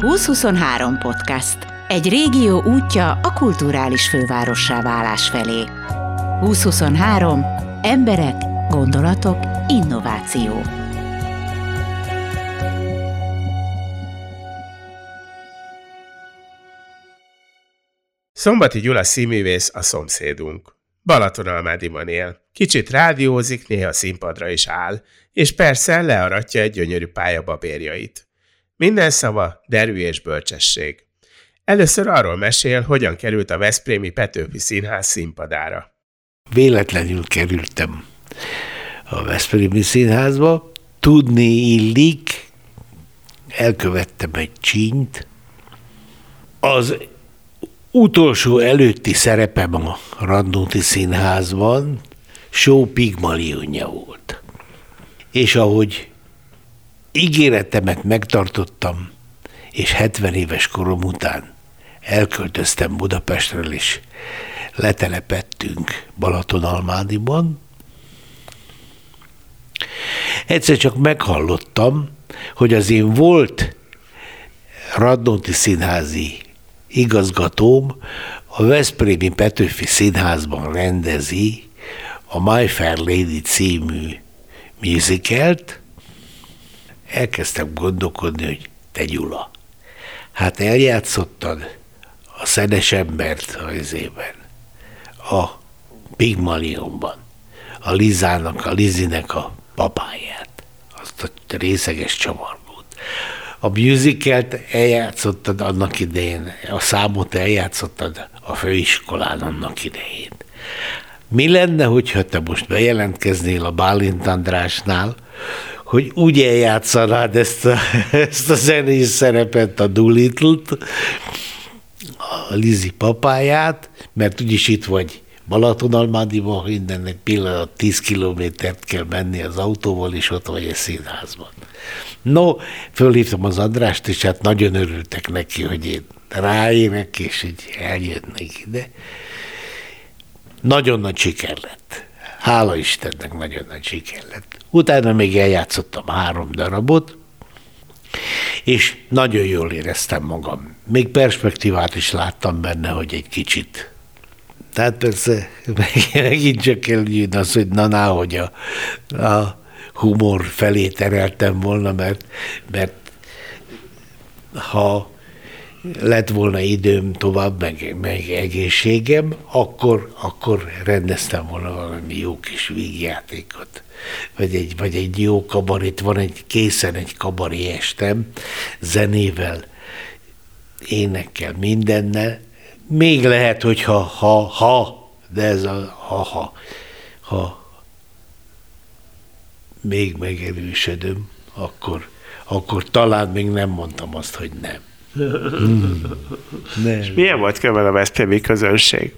2023 podcast. Egy régió útja a kulturális fővárossá válás felé. 2023. Emberek, gondolatok, innováció. Szombati Gyula színművész a szomszédunk. Balatonalmádiban él. Kicsit rádiózik, néha színpadra is áll, és persze learatja egy gyönyörű pályababérjait. Minden szava derű és bölcsesség. Először arról mesél, hogyan került a Veszprémi Petőfi Színház színpadára. Véletlenül kerültem a Veszprémi Színházba. Tudni illik, elkövettem egy csínyt. Az utolsó előtti szerepem a Radnóti Színházban Só Pigmalionja volt. És ahogy ígéretemet megtartottam, és 70 éves korom után elköltöztem Budapestről, és letelepettünk Balatonalmádiban. Egyszer csak meghallottam, hogy az én volt Radnóti színházi igazgatóm a Veszprémi Petőfi Színházban rendezi a My Fair Lady című musicalt, elkezdtem gondolkodni, hogy te Gyula, hát eljátszottad a szedes embert az izében, a Pigmalionban, a Lizának, a Lizinek a papáját, azt a részeges csavargót. A musicalt eljátszottad annak idején, a számot eljátszottad a főiskolán annak idején. Mi lenne, hogyha te most bejelentkeznél a Bálint Andrásnál, hogy úgy eljátszanád ezt a, ezt a zenés szerepet, a Doolittle-t, a Lizi papáját, mert úgyis itt vagy Balatonalmádiban, mindennek pillanat 10 kilométert kell menni az autóval, és ott vagy egy színházban. No, fölhívtam az Andrást, és hát nagyon örültek neki, hogy én ráérek, és hogy eljönnek ide. Nagyon nagy siker lett. Hála Istennek nagyon nagy siker lett. Utána még eljátszottam három darabot, és nagyon jól éreztem magam. Még perspektívát is láttam benne, hogy egy kicsit. Tehát persze megint csak jön az, hogy na, na hogy a, a humor felé tereltem volna, mert, mert ha lett volna időm tovább, meg, meg egészségem, akkor, akkor rendeztem volna valami jó kis vígjátékot. Vagy egy, vagy egy jó kabarit, van egy készen egy kabari estem, zenével, énekkel, mindennel. Még lehet, hogy ha, ha, ha, de ez a ha, ha, ha még megerősödöm, akkor, akkor talán még nem mondtam azt, hogy nem. Hmm. Nem. És milyen volt kövel a Veszprémi közönség?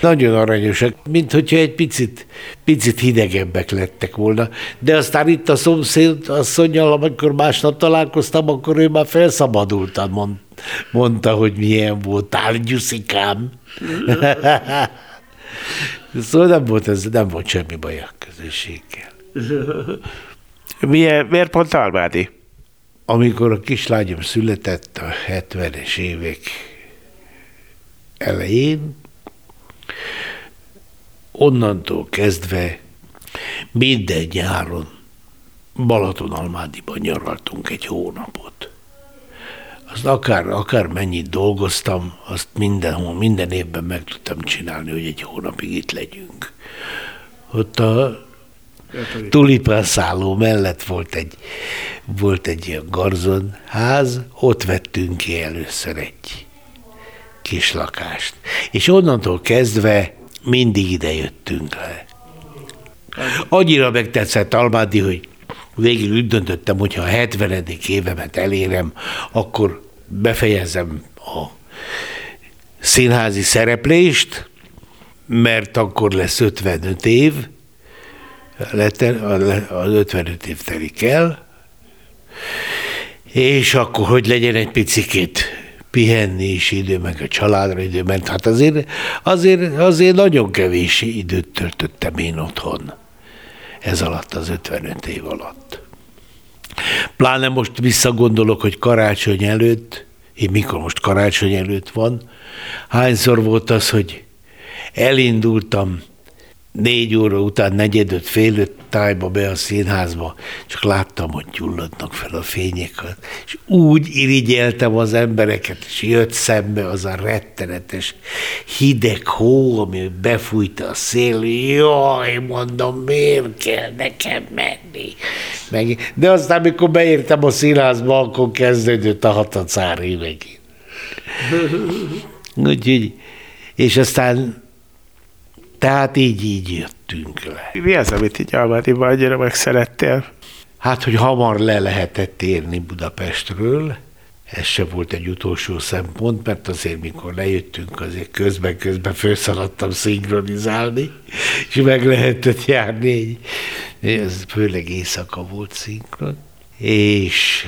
Nagyon aranyosak, mint hogyha egy picit, picit hidegebbek lettek volna. De aztán itt a szomszéd asszonyjal, amikor másnap találkoztam, akkor ő már felszabadultan mond, mondta, hogy milyen volt, tárgyuszikám. szóval nem volt, ez, nem volt semmi baj a közösséggel. Milyen, miért pont Almádi? Amikor a kislányom született a 70-es évek elején, onnantól kezdve minden nyáron Balatonalmádiban nyaraltunk egy hónapot. Azt akár, akár mennyit dolgoztam, azt mindenhol, minden évben meg tudtam csinálni, hogy egy hónapig itt legyünk. Ott a tulipán szálló mellett volt egy, volt egy ilyen garzonház, ott vettünk ki először egy kis lakást. És onnantól kezdve mindig ide jöttünk le. Annyira megtetszett Almádi, hogy végül úgy döntöttem, hogy ha a 70. évemet elérem, akkor befejezem a színházi szereplést, mert akkor lesz 55 év, az 55 év telik el, és akkor hogy legyen egy picikét pihenni is idő, meg a családra idő, mert hát azért, azért, azért nagyon kevés időt töltöttem én otthon ez alatt, az 55 év alatt. Pláne most visszagondolok, hogy karácsony előtt én mikor most karácsony előtt van, hányszor volt az, hogy elindultam négy óra után, negyedöt, fél öt tájba be a színházba, csak láttam, hogy gyulladnak fel a fények, és úgy irigyeltem az embereket, és jött szembe az a rettenetes hideg hó, ami befújta a szél, jaj, mondom, miért kell nekem menni? Meg, de aztán, amikor beértem a színházba, akkor kezdődött a hatacári megint. Úgyhogy, és aztán tehát így, így jöttünk le. Mi az, amit így Almádiban annyira megszerettél? Hát, hogy hamar le lehetett érni Budapestről, ez se volt egy utolsó szempont, mert azért, mikor lejöttünk, azért közben-közben felszaladtam szinkronizálni, és meg lehetett járni, ez főleg éjszaka volt szinkron, és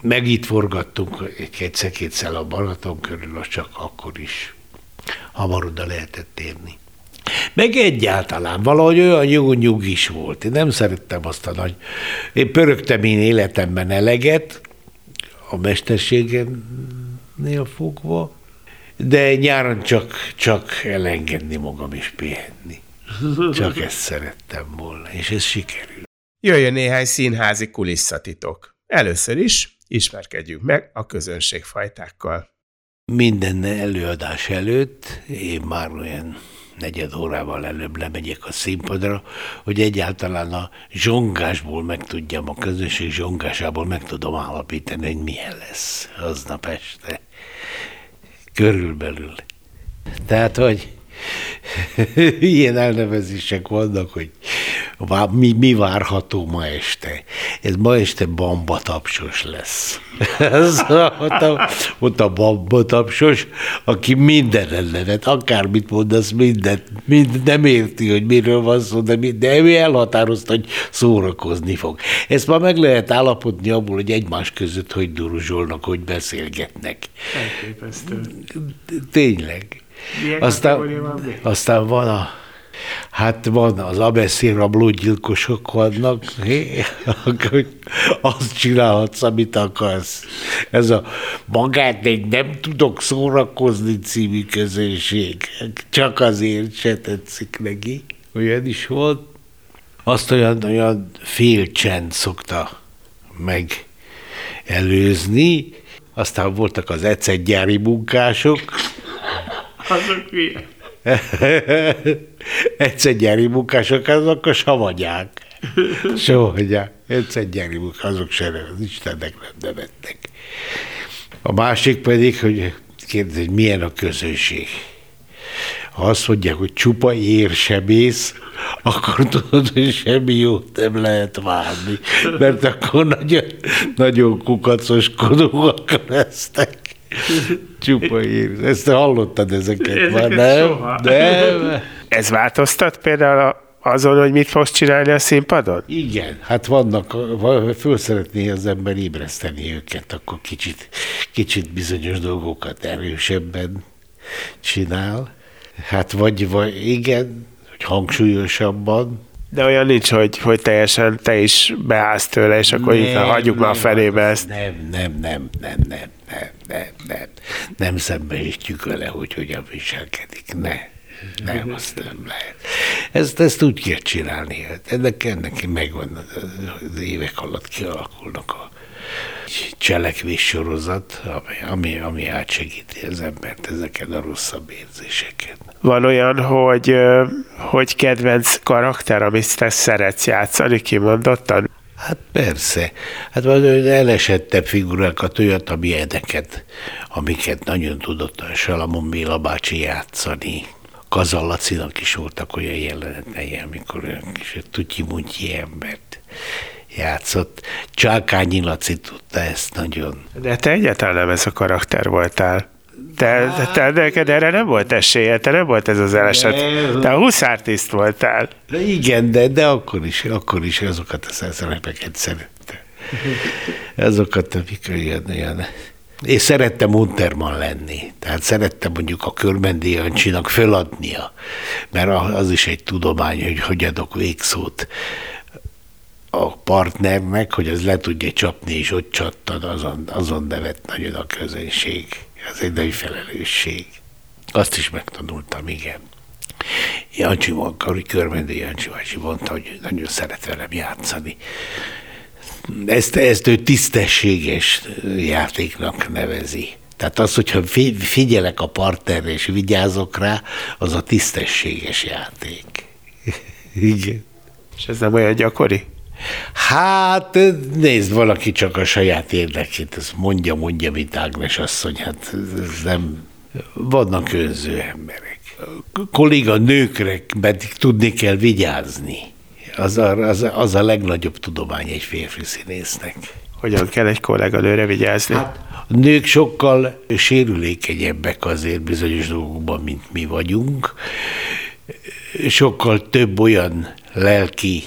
meg itt forgattunk egyszer-kétszer a Balaton körül, az csak akkor is hamar oda lehetett érni. Meg egyáltalán valahogy olyan jó nyugis volt. Én nem szerettem azt a nagy... Én pörögtem én életemben eleget, a mesterségemnél fogva, de nyáron csak, csak elengedni magam és pihenni. Csak ezt szerettem volna, és ez sikerül. Jöjjön néhány színházi kulisszatitok. Először is ismerkedjünk meg a közönségfajtákkal. Minden előadás előtt én már olyan negyed órával előbb lemegyek a színpadra, hogy egyáltalán a zsongásból meg tudjam, a közösség zsongásából meg tudom állapítani, hogy milyen lesz aznap este. Körülbelül. Tehát, hogy ilyen elnevezések vannak, hogy mi, mi várható ma este. Ez ma este bamba tapsos lesz. Ott a, ott a bamba tapsos, aki minden ellenet, akármit mondasz, mindent, mind nem érti, hogy miről van szó, de, de ő elhatározta, hogy szórakozni fog. Ezt ma meg lehet állapodni abból, hogy egymás között hogy duruzsolnak, hogy beszélgetnek. Elképesztő. Tényleg. Milyen aztán, van aztán van a Hát van, az abeszél rablógyilkosok vannak, akkor azt csinálhatsz, amit akarsz. Ez a magát egy nem tudok szórakozni című közönség. Csak azért se tetszik neki. Olyan is volt. Azt olyan, olyan félcsend szokta meg előzni. Aztán voltak az ecetgyári munkások. Azok milyen? egyszer gyári munkások, azok a savanyák. Savanyák. Egyszer gyári munkások, azok se az Istennek nem nevettek. A másik pedig, hogy kérdez, hogy milyen a közönség. Ha azt mondják, hogy csupa érsebész, akkor tudod, hogy semmi jót nem lehet várni, mert akkor nagyon, nagyon kukacoskodóak lesznek. Csupa ír. Ezt hallottad ezeket, ezeket már, nem? Soha. Nem. Ez változtat például azon, hogy mit fogsz csinálni a színpadon? Igen, hát vannak, föl szeretné az ember ébreszteni őket, akkor kicsit, kicsit bizonyos dolgokat erősebben csinál. Hát vagy, vagy igen, hogy hangsúlyosabban, de olyan nincs, hogy, hogy teljesen te is beállsz tőle, és akkor nem, így hagyjuk már a felébe ezt. Nem, nem, nem, nem, nem, nem, nem, nem. Nem szembesítjük vele, hogy hogyan viselkedik. Ne. Nem, azt nem lehet. Ezt, ezt úgy kell csinálni. Ennek, ennek megvan az évek alatt kialakulnak a cselekvés sorozat, ami, ami, ami átsegíti az embert ezeket a rosszabb érzéseket. Van olyan, hogy, hogy kedvenc karakter, amit te szeretsz játszani, kimondottan? Hát persze. Hát van elesettebb figurákat, olyat, amilyeneket, amiket nagyon tudott a Salamon Béla bácsi játszani. Kazallacinak is voltak olyan jelenetei, amikor olyan kis tutyi embert játszott. Csákányi Laci tudta ezt nagyon. De te egyáltalán nem ez a karakter voltál. Te, te, neked erre nem volt esélye, te nem volt ez az eleset. Te a huszártiszt voltál. De igen, de, de akkor is, akkor is azokat a szerepeket szerette. Azokat, amik olyan, olyan én szerettem Unterman lenni, tehát szerettem mondjuk a Körmendi Jancsinak föladnia, mert az is egy tudomány, hogy hogy adok végszót a partnernek, hogy az le tudja csapni, és ott csattad, azon, azon nevet nagyon a közönség. Ez egy nagy felelősség. Azt is megtanultam, igen. Jancsi mondta, Körmendő Jancsi bácsi mondta, hogy nagyon szeret velem játszani. Ezt, ezt ő tisztességes játéknak nevezi. Tehát az, hogyha figyelek a partnerre és vigyázok rá, az a tisztességes játék. Igen. És ez nem olyan gyakori? Hát nézd, valaki csak a saját érdekét, ez mondja, mondja, mint Ágnes asszony, hát ez nem, vannak önző emberek. Kolléga nőkre pedig tudni kell vigyázni. Az a, az, a, az a legnagyobb tudomány egy férfi színésznek. Hogyan kell egy kollega nőre vigyázni? Hát, a nők sokkal sérülékenyebbek azért bizonyos dolgokban, mint mi vagyunk. Sokkal több olyan lelki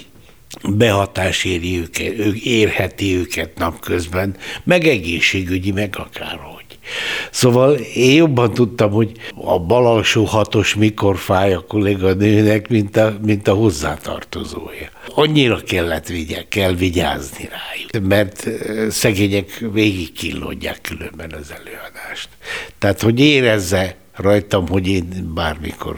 behatás éri őket, érheti őket napközben, meg egészségügyi, meg akárhol. Szóval én jobban tudtam, hogy a bal alsó hatos mikor fáj a kolléganőnek, mint a, mint a hozzátartozója. Annyira kellett vigye, kell vigyázni rájuk, mert szegények végig killódják különben az előadást. Tehát, hogy érezze rajtam, hogy én bármikor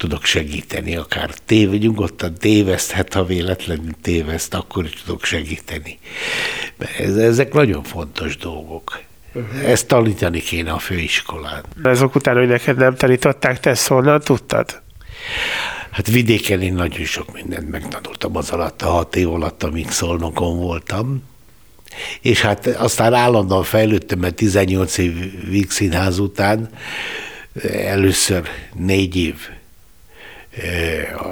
tudok segíteni, akár tév, nyugodtan téveszthet, ha véletlenül téveszt, akkor is tudok segíteni. Ezek nagyon fontos dolgok. Ezt tanítani kéne a főiskolán. Ezek után, hogy neked nem tanították, te szólnál tudtad? Hát vidéken én nagyon sok mindent megtanultam az alatt, a hat év alatt, amíg Szolnokon voltam. És hát aztán állandóan fejlődtem, mert 18 év Színház után először négy év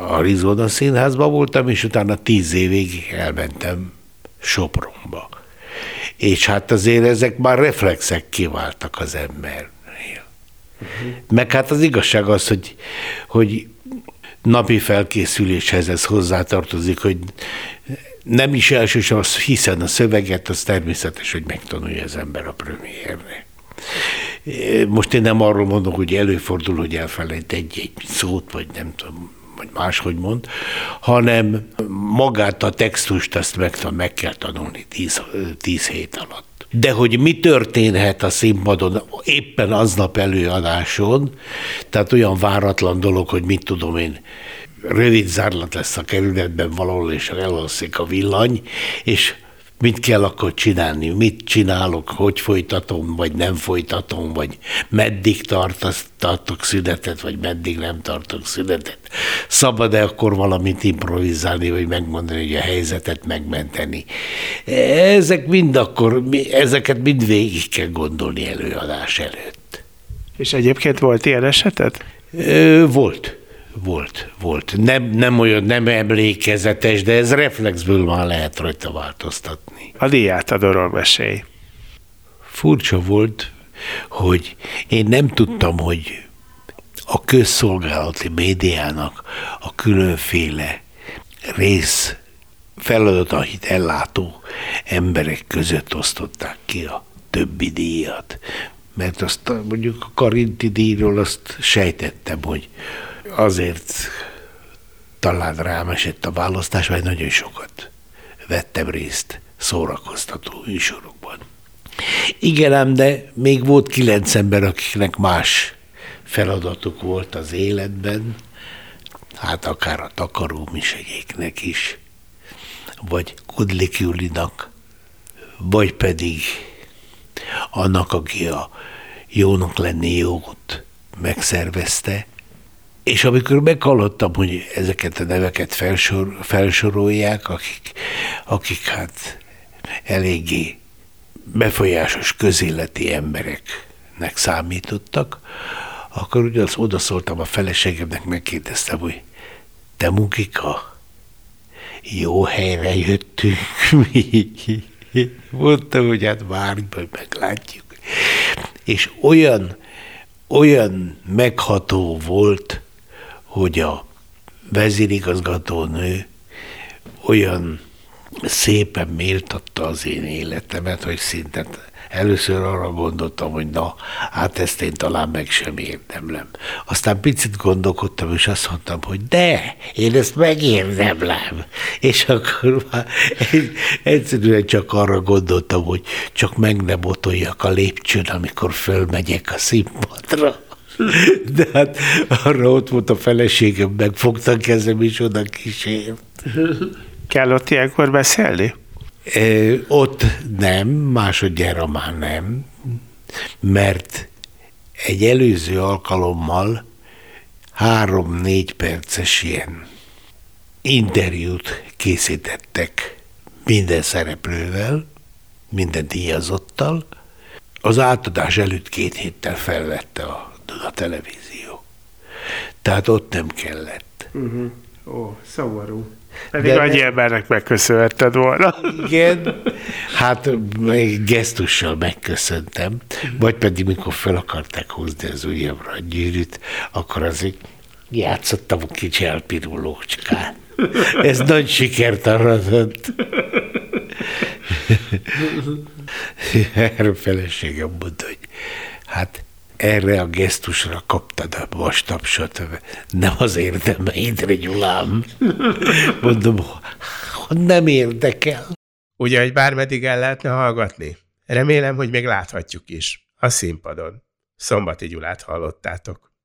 Arizona Színházban voltam, és utána tíz évig elmentem Sopronba. És hát azért ezek már reflexek kiváltak az embernél. Uh-huh. Meg hát az igazság az, hogy, hogy napi felkészüléshez ez hozzátartozik, hogy nem is elsősorban hiszen a szöveget, az természetes, hogy megtanulja az ember a premiérre. Most én nem arról mondok, hogy előfordul, hogy elfelejt egy-egy szót, vagy nem tudom, vagy máshogy mond, hanem magát a textust azt meg, meg kell tanulni tíz, tíz hét alatt. De hogy mi történhet a színpadon éppen aznap előadáson, tehát olyan váratlan dolog, hogy mit tudom én, rövid zárlat lesz a kerületben valahol, és elalszik a villany, és mit kell akkor csinálni, mit csinálok, hogy folytatom, vagy nem folytatom, vagy meddig tart, tartok szünetet, vagy meddig nem tartok szünetet. Szabad-e akkor valamit improvizálni, vagy megmondani, hogy a helyzetet megmenteni. Ezek mind akkor, ezeket mind végig kell gondolni előadás előtt. És egyébként volt ilyen esetet? Volt volt, volt. Nem, nem olyan, nem emlékezetes, de ez reflexből már lehet rajta változtatni. A diátadorról mesélj. Furcsa volt, hogy én nem tudtam, hogy a közszolgálati médiának a különféle rész feladatait ellátó emberek között osztották ki a többi díjat. Mert azt mondjuk a Karinti díjról azt sejtettem, hogy azért talán rám esett a választás, vagy nagyon sokat vettem részt szórakoztató műsorokban. Igen ám, de még volt kilenc ember, akiknek más feladatuk volt az életben, hát akár a takaró is, vagy Kudlik Julinak, vagy pedig annak, aki a jónak lenni jót megszervezte, és amikor meghallottam, hogy ezeket a neveket felsor, felsorolják, akik, akik hát eléggé befolyásos közéleti embereknek számítottak, akkor ugye az odaszóltam a feleségemnek, megkérdeztem, hogy te Mukika, jó helyre jöttünk mi. Mondta, hogy hát várj, majd meglátjuk. És olyan, olyan megható volt, hogy a vezérigazgató nő olyan szépen méltatta az én életemet, hogy szinte először arra gondoltam, hogy na, hát ezt én talán meg sem érdemlem. Aztán picit gondolkodtam, és azt mondtam, hogy de, én ezt megérdemlem. És akkor már egyszerűen csak arra gondoltam, hogy csak meg ne botoljak a lépcsőn, amikor fölmegyek a színpadra. De hát arra ott volt a feleségem, megfogta a kezem, és oda kísért. Kell ott ilyenkor beszélni? E, ott nem, másodjára már nem, mert egy előző alkalommal három-négy perces ilyen interjút készítettek minden szereplővel, minden díjazottal. Az átadás előtt két héttel felvette a, a televízió. Tehát ott nem kellett. Uh-huh. Ó, szomorú. Pedig De annyi embernek megköszönhetted volna. Igen, hát egy gesztussal megköszöntem, vagy pedig mikor fel akarták húzni az ujjamra a gyűrűt, akkor azért játszottam a kicsi elpirulócskát. Ez nagy sikert aratott. Erre feleségem mondta, hogy hát erre a gesztusra kaptad a vastapsot, nem az érdemeidre, Gyulám. Mondom, nem érdekel. Ugye, hogy bármeddig el lehetne hallgatni? Remélem, hogy még láthatjuk is. A színpadon. Szombati Gyulát hallottátok.